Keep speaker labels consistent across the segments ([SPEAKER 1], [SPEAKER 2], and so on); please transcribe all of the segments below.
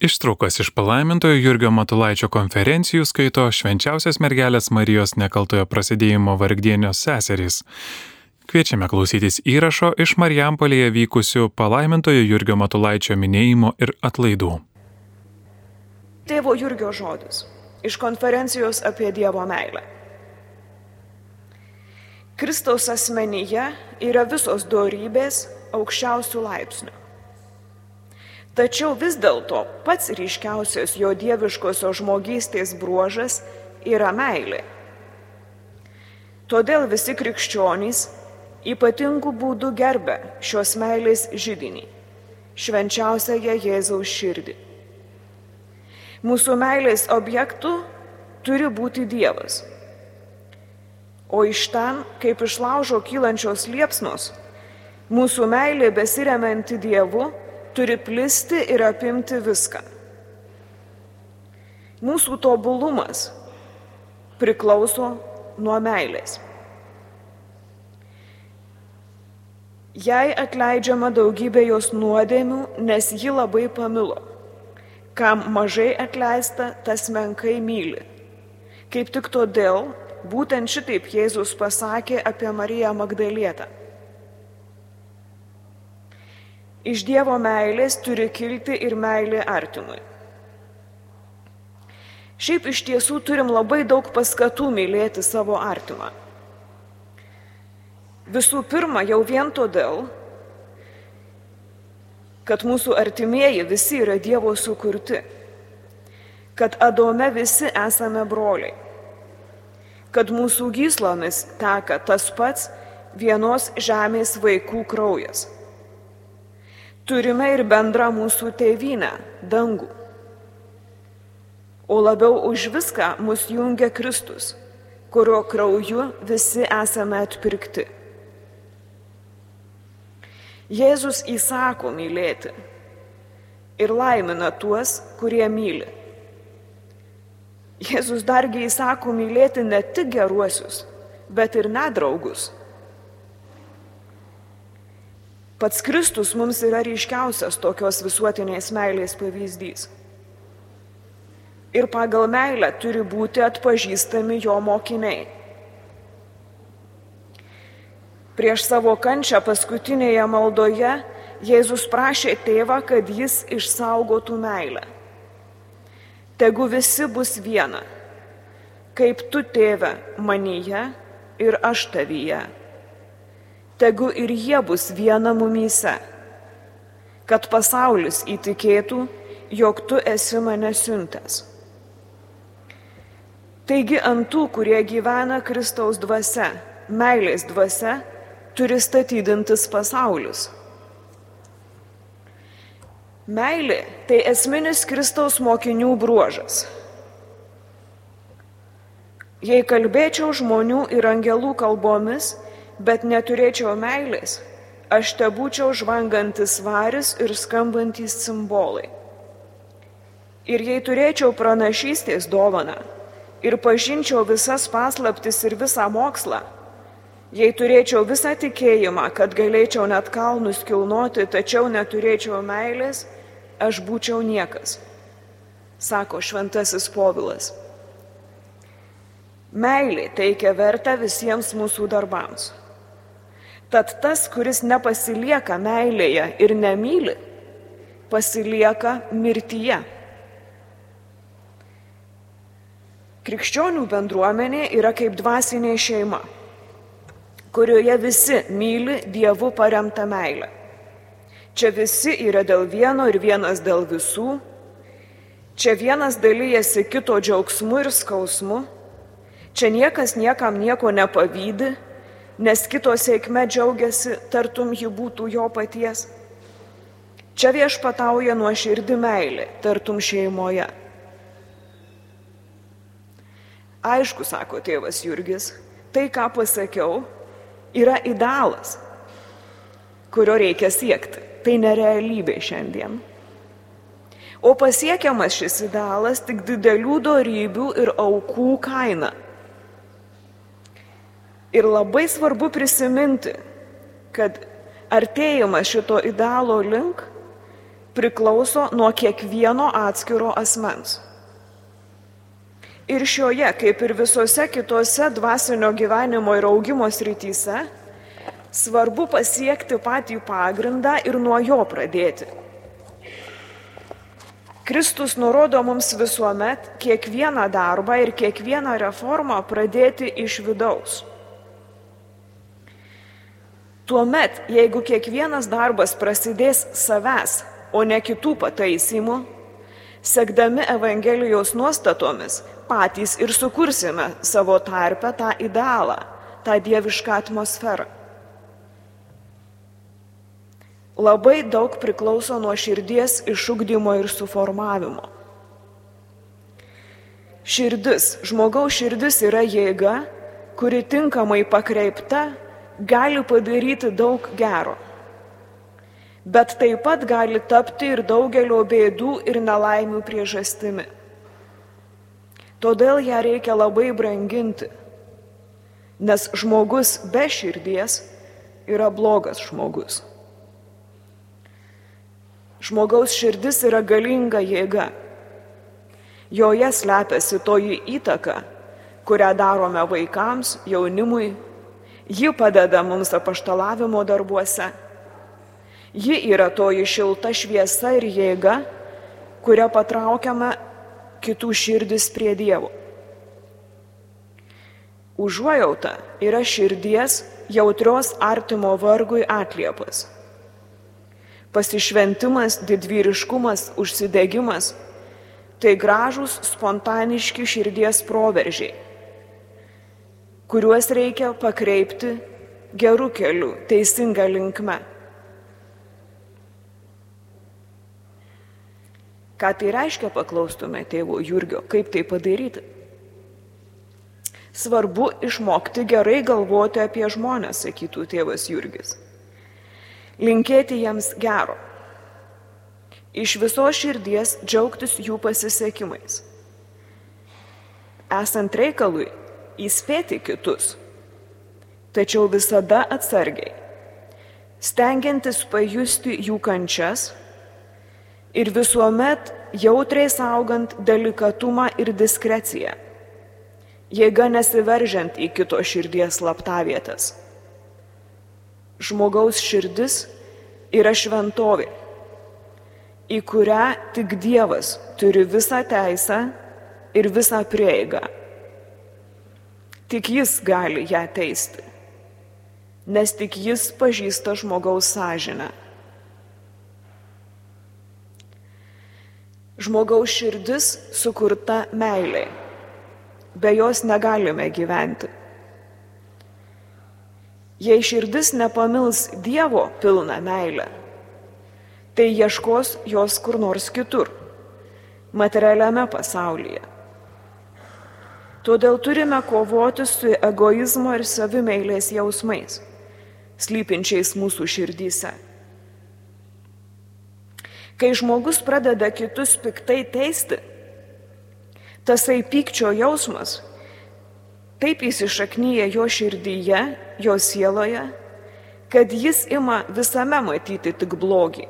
[SPEAKER 1] Ištraukas iš palaimintojo Jurgio Matulaičio konferencijų skaito švenčiausias mergelės Marijos nekaltojo prasidėjimo vargdienios seserys. Kviečiame klausytis įrašo iš Marijampolėje vykusių palaimintojo Jurgio Matulaičio minėjimo ir atlaidų.
[SPEAKER 2] Tėvo Jurgio žodis iš konferencijos apie Dievo meilę. Kristaus asmenyje yra visos dorybės aukščiausių laipsnių. Tačiau vis dėlto pats ryškiausias jo dieviškosios žmogystės bruožas yra meilė. Todėl visi krikščionys ypatingų būdų gerbė šios meilės žydinį - švenčiausiąją Jėzaus širdį. Mūsų meilės objektų turi būti Dievas. O iš ten, kaip iš laužo kylančios liepsnos, mūsų meilė besiremianti Dievu, turi plisti ir apimti viską. Mūsų tobulumas priklauso nuo meilės. Jai atleidžiama daugybė jos nuodėmių, nes ji labai pamilo. Kam mažai atleista, tas menkai myli. Kaip tik todėl, būtent šitaip Jėzus pasakė apie Mariją Magdalietą. Iš Dievo meilės turi kilti ir meilė artimui. Šiaip iš tiesų turim labai daug paskatų mylėti savo artimą. Visų pirma, jau vien todėl, kad mūsų artimieji visi yra Dievo sukurti, kad Adome visi esame broliai, kad mūsų gyslomis teka tas pats vienos žemės vaikų kraujas turime ir bendrą mūsų tėvynę - dangų. O labiau už viską mus jungia Kristus, kurio krauju visi esame atpirkti. Jėzus įsako mylėti ir laimina tuos, kurie myli. Jėzus dargi įsako mylėti ne tik geruosius, bet ir nedraugus. Pats Kristus mums yra ryškiausias tokios visuotinės meilės pavyzdys. Ir pagal meilę turi būti atpažįstami jo mokiniai. Prieš savo kančią paskutinėje maldoje Jėzus prašė tėvą, kad jis išsaugotų meilę. Tegu visi bus viena, kaip tu tėve manyje ir aš tavyje tegu ir jie bus viena mumyse, kad pasaulis įtikėtų, jog tu esi mane siuntęs. Taigi ant tų, kurie gyvena Kristaus dvasia, meilės dvasia, turi statydintis pasaulius. Meilė tai esminis Kristaus mokinių bruožas. Jei kalbėčiau žmonių ir angelų kalbomis, bet neturėčiau meilės, aš te būčiau žvangantis varis ir skambantys simbolai. Ir jei turėčiau pranašystės dovaną ir pažinčiau visas paslaptis ir visą mokslą, jei turėčiau visą tikėjimą, kad galėčiau net kalnus kilnoti, tačiau neturėčiau meilės, aš būčiau niekas, sako šventasis povilas. Meilė teikia vertę visiems mūsų darbams. Tad tas, kuris nepasilieka meilėje ir nemyli, pasilieka mirtyje. Krikščionių bendruomenė yra kaip dvasinė šeima, kurioje visi myli Dievu paremtą meilę. Čia visi yra dėl vieno ir vienas dėl visų. Čia vienas dalyjasi kito džiaugsmu ir skausmu. Čia niekas niekam nieko nepavydi nes kito sėkme džiaugiasi, tartum ji būtų jo paties. Čia viešpatauja nuo širdį meilė, tartum šeimoje. Aišku, sako tėvas Jurgis, tai, ką pasakiau, yra idealas, kurio reikia siekti. Tai nerealybė šiandien. O pasiekiamas šis idealas tik didelių darybių ir aukų kaina. Ir labai svarbu prisiminti, kad artėjimas šito idealo link priklauso nuo kiekvieno atskiro asmens. Ir šioje, kaip ir visose kitose dvasinio gyvenimo ir augimo srityse, svarbu pasiekti patį pagrindą ir nuo jo pradėti. Kristus nurodo mums visuomet kiekvieną darbą ir kiekvieną reformą pradėti iš vidaus. Tuomet, jeigu kiekvienas darbas prasidės savęs, o ne kitų pataisimų, sekdami Evangelijos nuostatomis, patys ir sukursime savo tarpę tą idealą, tą dievišką atmosferą. Labai daug priklauso nuo širdies išugdymo ir suformavimo. Širdis, žmogaus širdis yra jėga, kuri tinkamai pakreipta gali padaryti daug gero. Bet taip pat gali tapti ir daugelio bėdų ir nelaimių priežastimi. Todėl ją reikia labai branginti, nes žmogus be širdies yra blogas žmogus. Žmogaus širdis yra galinga jėga. Joje slepiasi toji įtaka, kurią darome vaikams, jaunimui Ji padeda mums apaštalavimo darbuose. Ji yra toji šilta šviesa ir jėga, kuria patraukiame kitų širdis prie Dievo. Užuojauta yra širdies jautrios artimo vargui atliepas. Pasišventimas, didvyriškumas, užsidegimas - tai gražūs spontaniški širdies proveržiai kuriuos reikia pakreipti gerų kelių, teisinga linkme. Ką tai reiškia, paklaustume tėvo Jurgio, kaip tai padaryti. Svarbu išmokti gerai galvoti apie žmonės, sakytų tėvas Jurgis. Linkėti jiems gero. Iš viso širdies džiaugtis jų pasisekimais. Esant reikalui, įspėti kitus, tačiau visada atsargiai, stengiantis pajusti jų kančias ir visuomet jautriai saugant delikatumą ir diskreciją, jėga nesiveržiant į kito širdies slaptavietas. Žmogaus širdis yra šventovė, į kurią tik Dievas turi visą teisę ir visą prieigą. Tik jis gali ją teisti, nes tik jis pažįsta žmogaus sąžinę. Žmogaus širdis sukurta meiliai. Be jos negalime gyventi. Jei širdis nepamils Dievo pilną meilę, tai ieškos jos kur nors kitur, materialiame pasaulyje. Todėl turime kovoti su egoizmo ir savimeilės jausmais, slypinčiais mūsų širdyse. Kai žmogus pradeda kitus piktai teisti, tasai pykčio jausmas taip įsišaknyja jo širdyje, jo sieloje, kad jis ima visame matyti tik blogį.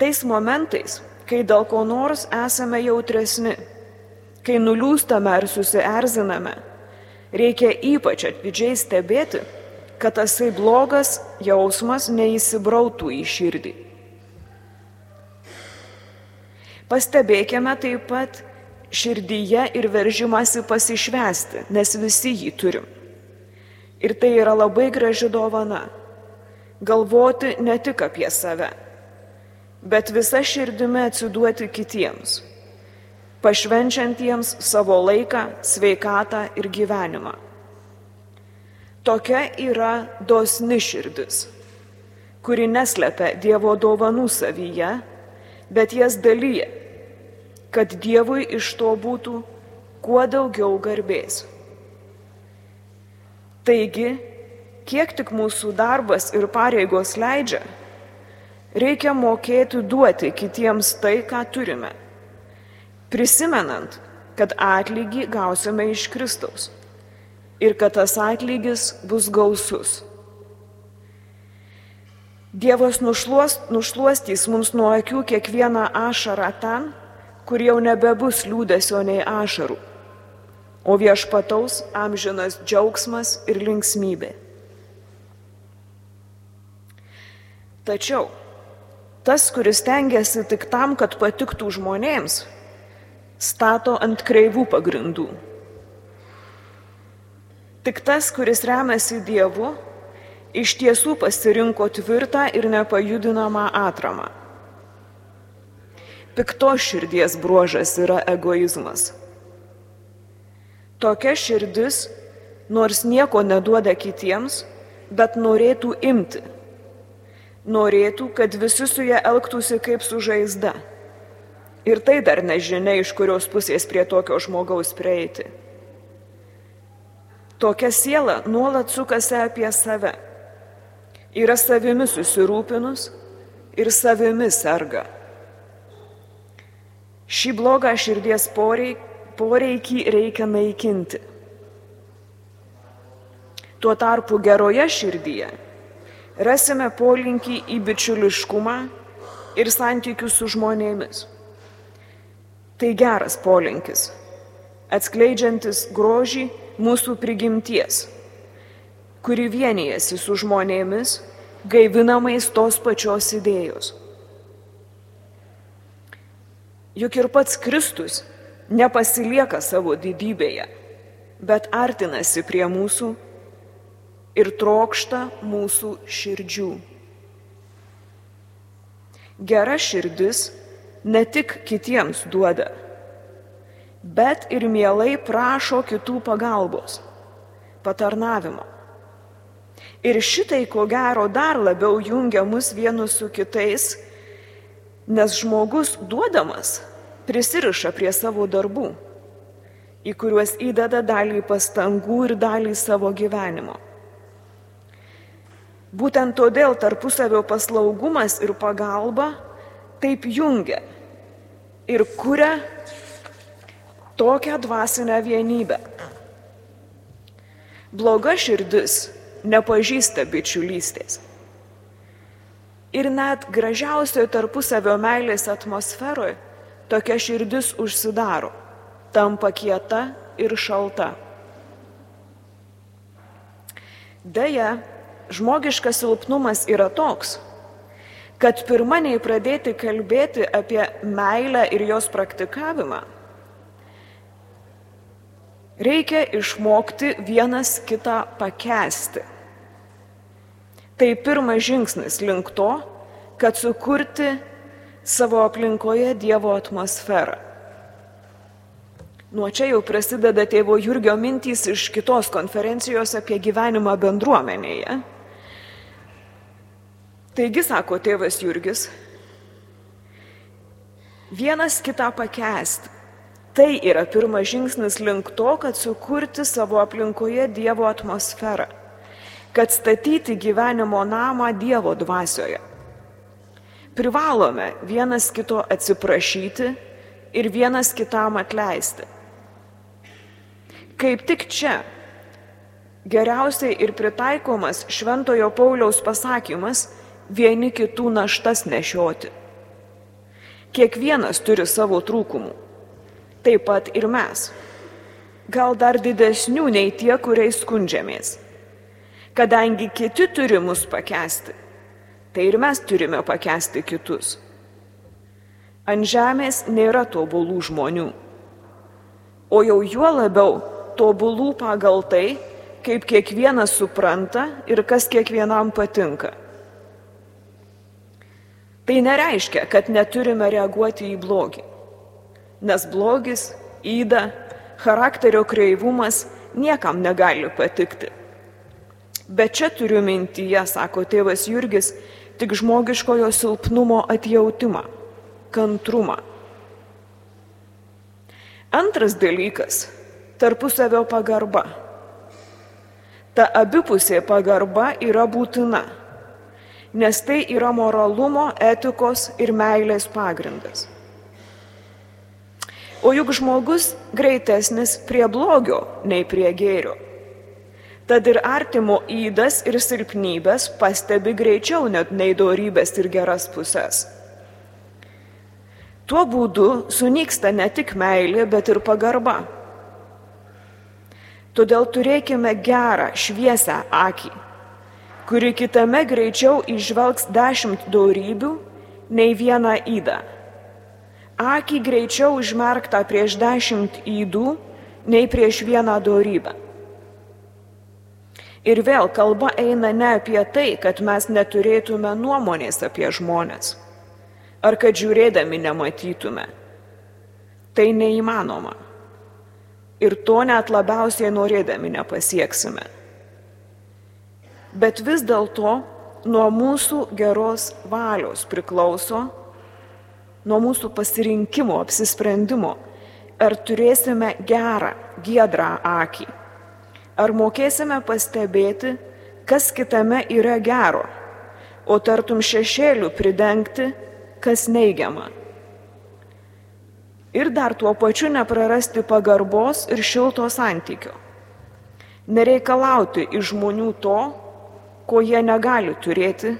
[SPEAKER 2] Tais momentais, kai dėl ko nors esame jautresni, Kai nuliūstame ar susierziname, reikia ypač atidžiai stebėti, kad tasai blogas jausmas neįsibrautų į širdį. Pastebėkime taip pat širdyje ir veržimasi pasišvesti, nes visi jį turim. Ir tai yra labai graži dovana - galvoti ne tik apie save, bet visą širdimi atsiduoti kitiems pašvenčiantiems savo laiką, sveikatą ir gyvenimą. Tokia yra dosni širdis, kuri neslepia Dievo dovanų savyje, bet jas dalyja, kad Dievui iš to būtų kuo daugiau garbės. Taigi, kiek tik mūsų darbas ir pareigos leidžia, reikia mokėti duoti kitiems tai, ką turime prisimenant, kad atlygį gausime iš Kristaus ir kad tas atlygis bus gausus. Dievas nušluos, nušluostys mums nuo akių kiekvieną ašarą ten, kur jau nebebus liūdėsio nei ašarų, o viešpataus amžinas džiaugsmas ir linksmybė. Tačiau tas, kuris tengiasi tik tam, kad patiktų žmonėms, stato ant kreivų pagrindų. Tik tas, kuris remiasi Dievu, iš tiesų pasirinko tvirtą ir nepajudinamą atramą. Pikto širdies bruožas yra egoizmas. Tokia širdis, nors nieko neduoda kitiems, bet norėtų imti. Norėtų, kad visi su ją elgtųsi kaip su žaizda. Ir tai dar nežinia, iš kurios pusės prie tokio žmogaus prieiti. Tokia siela nuolat sukasi apie save yra savimi susirūpinus ir savimi serga. Šį blogą širdies poreikį reikia naikinti. Tuo tarpu geroje širdyje rasime polinkį į bičiuliškumą ir santykius su žmonėmis. Tai geras polinkis, atskleidžiantis grožį mūsų prigimties kuri vienijasi su žmonėmis, gaivinamais tos pačios idėjos. Juk ir pats Kristus nepasilieka savo didybėje, bet artinasi prie mūsų ir trokšta mūsų širdžių. Gera širdis ne tik kitiems duoda, bet ir mielai prašo kitų pagalbos, patarnavimo. Ir šitai, ko gero, dar labiau jungia mus vienus su kitais, nes žmogus duodamas prisiriša prie savo darbų, į kuriuos įdeda dalį pastangų ir dalį savo gyvenimo. Būtent todėl tarpusavio paslaugumas ir pagalba taip jungia ir kuria tokią dvasinę vienybę. Bloga širdis nepažįsta bičiulystės. Ir net gražiausioje tarpusavio meilės atmosferoje tokia širdis užsidaro, tampa kieta ir šalta. Deja, žmogiškas silpnumas yra toks, kad pirma nei pradėti kalbėti apie meilę ir jos praktikavimą, reikia išmokti vienas kitą pakesti. Tai pirmas žingsnis link to, kad sukurti savo aplinkoje Dievo atmosferą. Nuo čia jau prasideda tėvo Jurgio mintys iš kitos konferencijos apie gyvenimą bendruomenėje. Taigi, sako tėvas Jurgis, vienas kitą pakesti. Tai yra pirmas žingsnis link to, kad sukurti savo aplinkoje Dievo atmosferą kad statyti gyvenimo namą Dievo dvasioje. Privalome vienas kito atsiprašyti ir vienas kitam atleisti. Kaip tik čia geriausiai ir pritaikomas Šventojo Pauliaus pasakymas vieni kitų naštas nešioti. Kiekvienas turi savo trūkumų, taip pat ir mes. Gal dar didesnių nei tie, kuriais skundžiamės kadangi kiti turi mus pakesti, tai ir mes turime pakesti kitus. Ant žemės nėra tobulų žmonių, o jau juo labiau tobulų pagal tai, kaip kiekvienas supranta ir kas kiekvienam patinka. Tai nereiškia, kad neturime reaguoti į blogį, nes blogis, įda, charakterio kreivumas niekam negali patikti. Bet čia turiu mintyje, sako tėvas Jurgis, tik žmogiškojo silpnumo atjautimą, kantrumą. Antras dalykas - tarpusavio pagarba. Ta abipusė pagarba yra būtina, nes tai yra moralumo, etikos ir meilės pagrindas. O juk žmogus greitesnis prie blogio nei prie gėrio. Tad ir artimo įdas ir silpnybės pastebi greičiau net nei dorybės ir geras pusės. Tuo būdu sunyksta ne tik meilė, bet ir pagarba. Todėl turėkime gerą, šviesę akį, kuri kitame greičiau išvelgs dešimt dorybių nei vieną įdą. Akį greičiau užmerktą prieš dešimt įdų nei prieš vieną dorybę. Ir vėl kalba eina ne apie tai, kad mes neturėtume nuomonės apie žmonės, ar kad žiūrėdami nematytume. Tai neįmanoma. Ir to net labiausiai norėdami nepasieksime. Bet vis dėlto nuo mūsų geros valios priklauso, nuo mūsų pasirinkimo, apsisprendimo, ar turėsime gerą, giedrą akį Ar mokėsime pastebėti, kas kitame yra gero, o tartum šešėlių pridengti, kas neigiama. Ir dar tuo pačiu neprarasti pagarbos ir šilto santykio. Nereikalauti iš žmonių to, ko jie negali turėti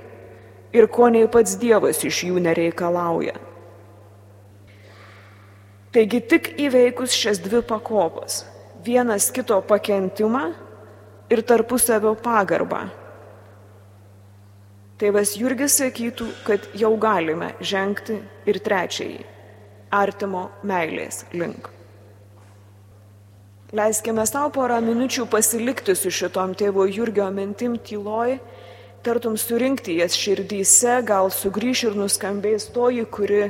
[SPEAKER 2] ir ko nei pats Dievas iš jų nereikalauja. Taigi tik įveikus šias dvi pakopas vienas kito pakentimą ir tarpusavio pagarbą. Tėvas Jurgis sakytų, kad jau galime žengti ir trečiąjį - artimo meilės link. Leiskime savo porą minučių pasilikti su šitom tėvo Jurgio mintim tyloj, tartum surinkti jas širdyse, gal sugrįž ir nuskambės toji, kuri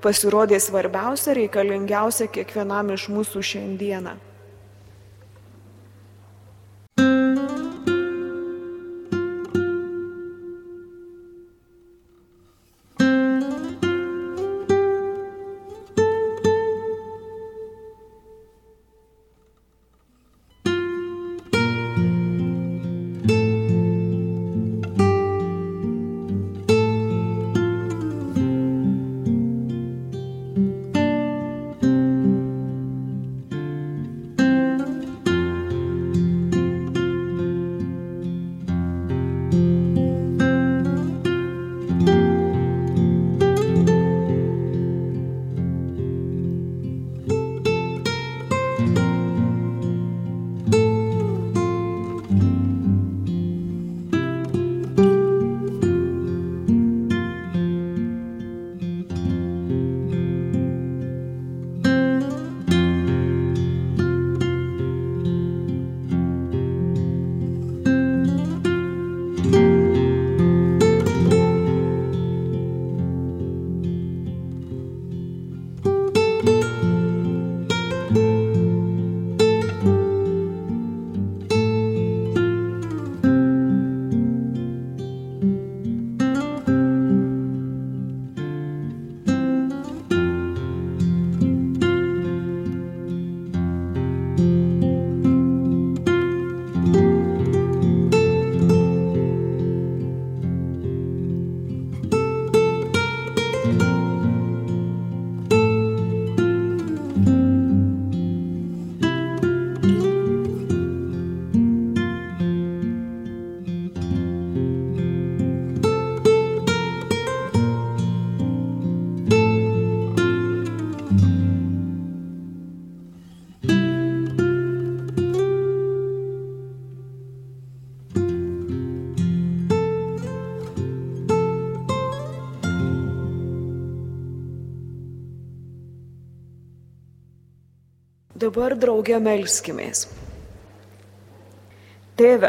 [SPEAKER 2] pasirodė svarbiausia, reikalingiausia kiekvienam iš mūsų šiandieną. Dabar draugė melskimės. Tėve,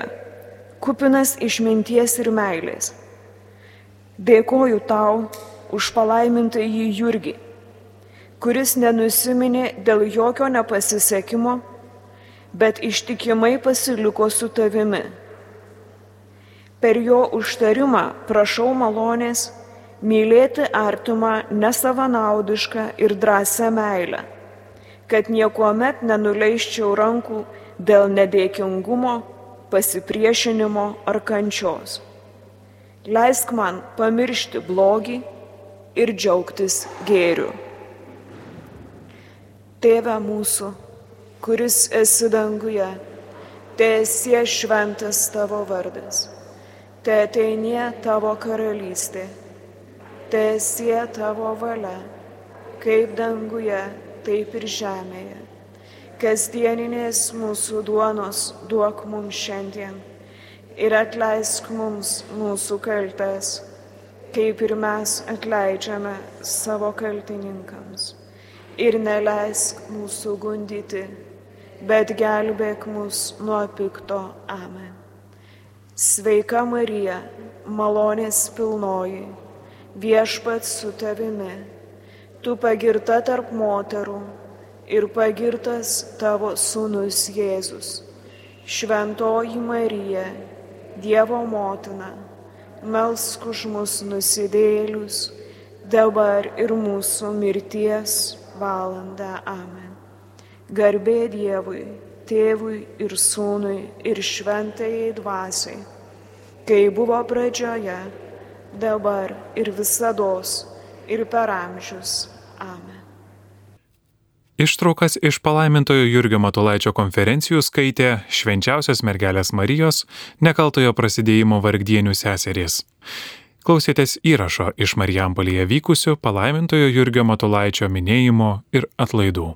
[SPEAKER 2] kupinas išminties ir meilės, dėkoju tau už palaimintą jį Jurgį, kuris nenusiminė dėl jokio nepasisekimo, bet ištikimai pasiliko su tavimi. Per jo užtarimą prašau malonės mylėti artimą nesavanaudišką ir drąsią meilę kad niekuomet nenuleiščiau rankų dėl nedėkingumo, pasipriešinimo ar kančios. Leisk man pamiršti blogį ir džiaugtis gėriu. Tėve mūsų, kuris esi danguje, Tiesie šventas tavo vardas, te ateinie tavo karalystė, tiesie tavo valia, kaip danguje, taip ir žemėje. Kasdieninės mūsų duonos duok mums šiandien ir atleisk mums mūsų kaltes, kaip ir mes atleidžiame savo kaltininkams. Ir neleisk mūsų gundyti, bet gelbėk mus nuo pikto. Amen. Sveika Marija, malonės pilnoji, viešpats su tavimi, tu pagirta tarp moterų ir pagirtas tavo sūnus Jėzus. Šventoji Marija, Dievo motina, melsk už mus nusidėlius, dabar ir mūsų mirties valanda. Amen. Garbė Dievui, tėvui ir sūnui ir šventajai dvasiai, kai buvo pradžioje, dabar ir visada ir per amžius. Amen.
[SPEAKER 1] Ištraukas iš palaimintojo Jurgio Matulaičio konferencijų skaitė švenčiausios mergelės Marijos nekaltojo prasidėjimo vargdienių seserys. Klausėtės įrašo iš Marijampolėje vykusių palaimintojo Jurgio Matulaičio minėjimo ir atlaidų.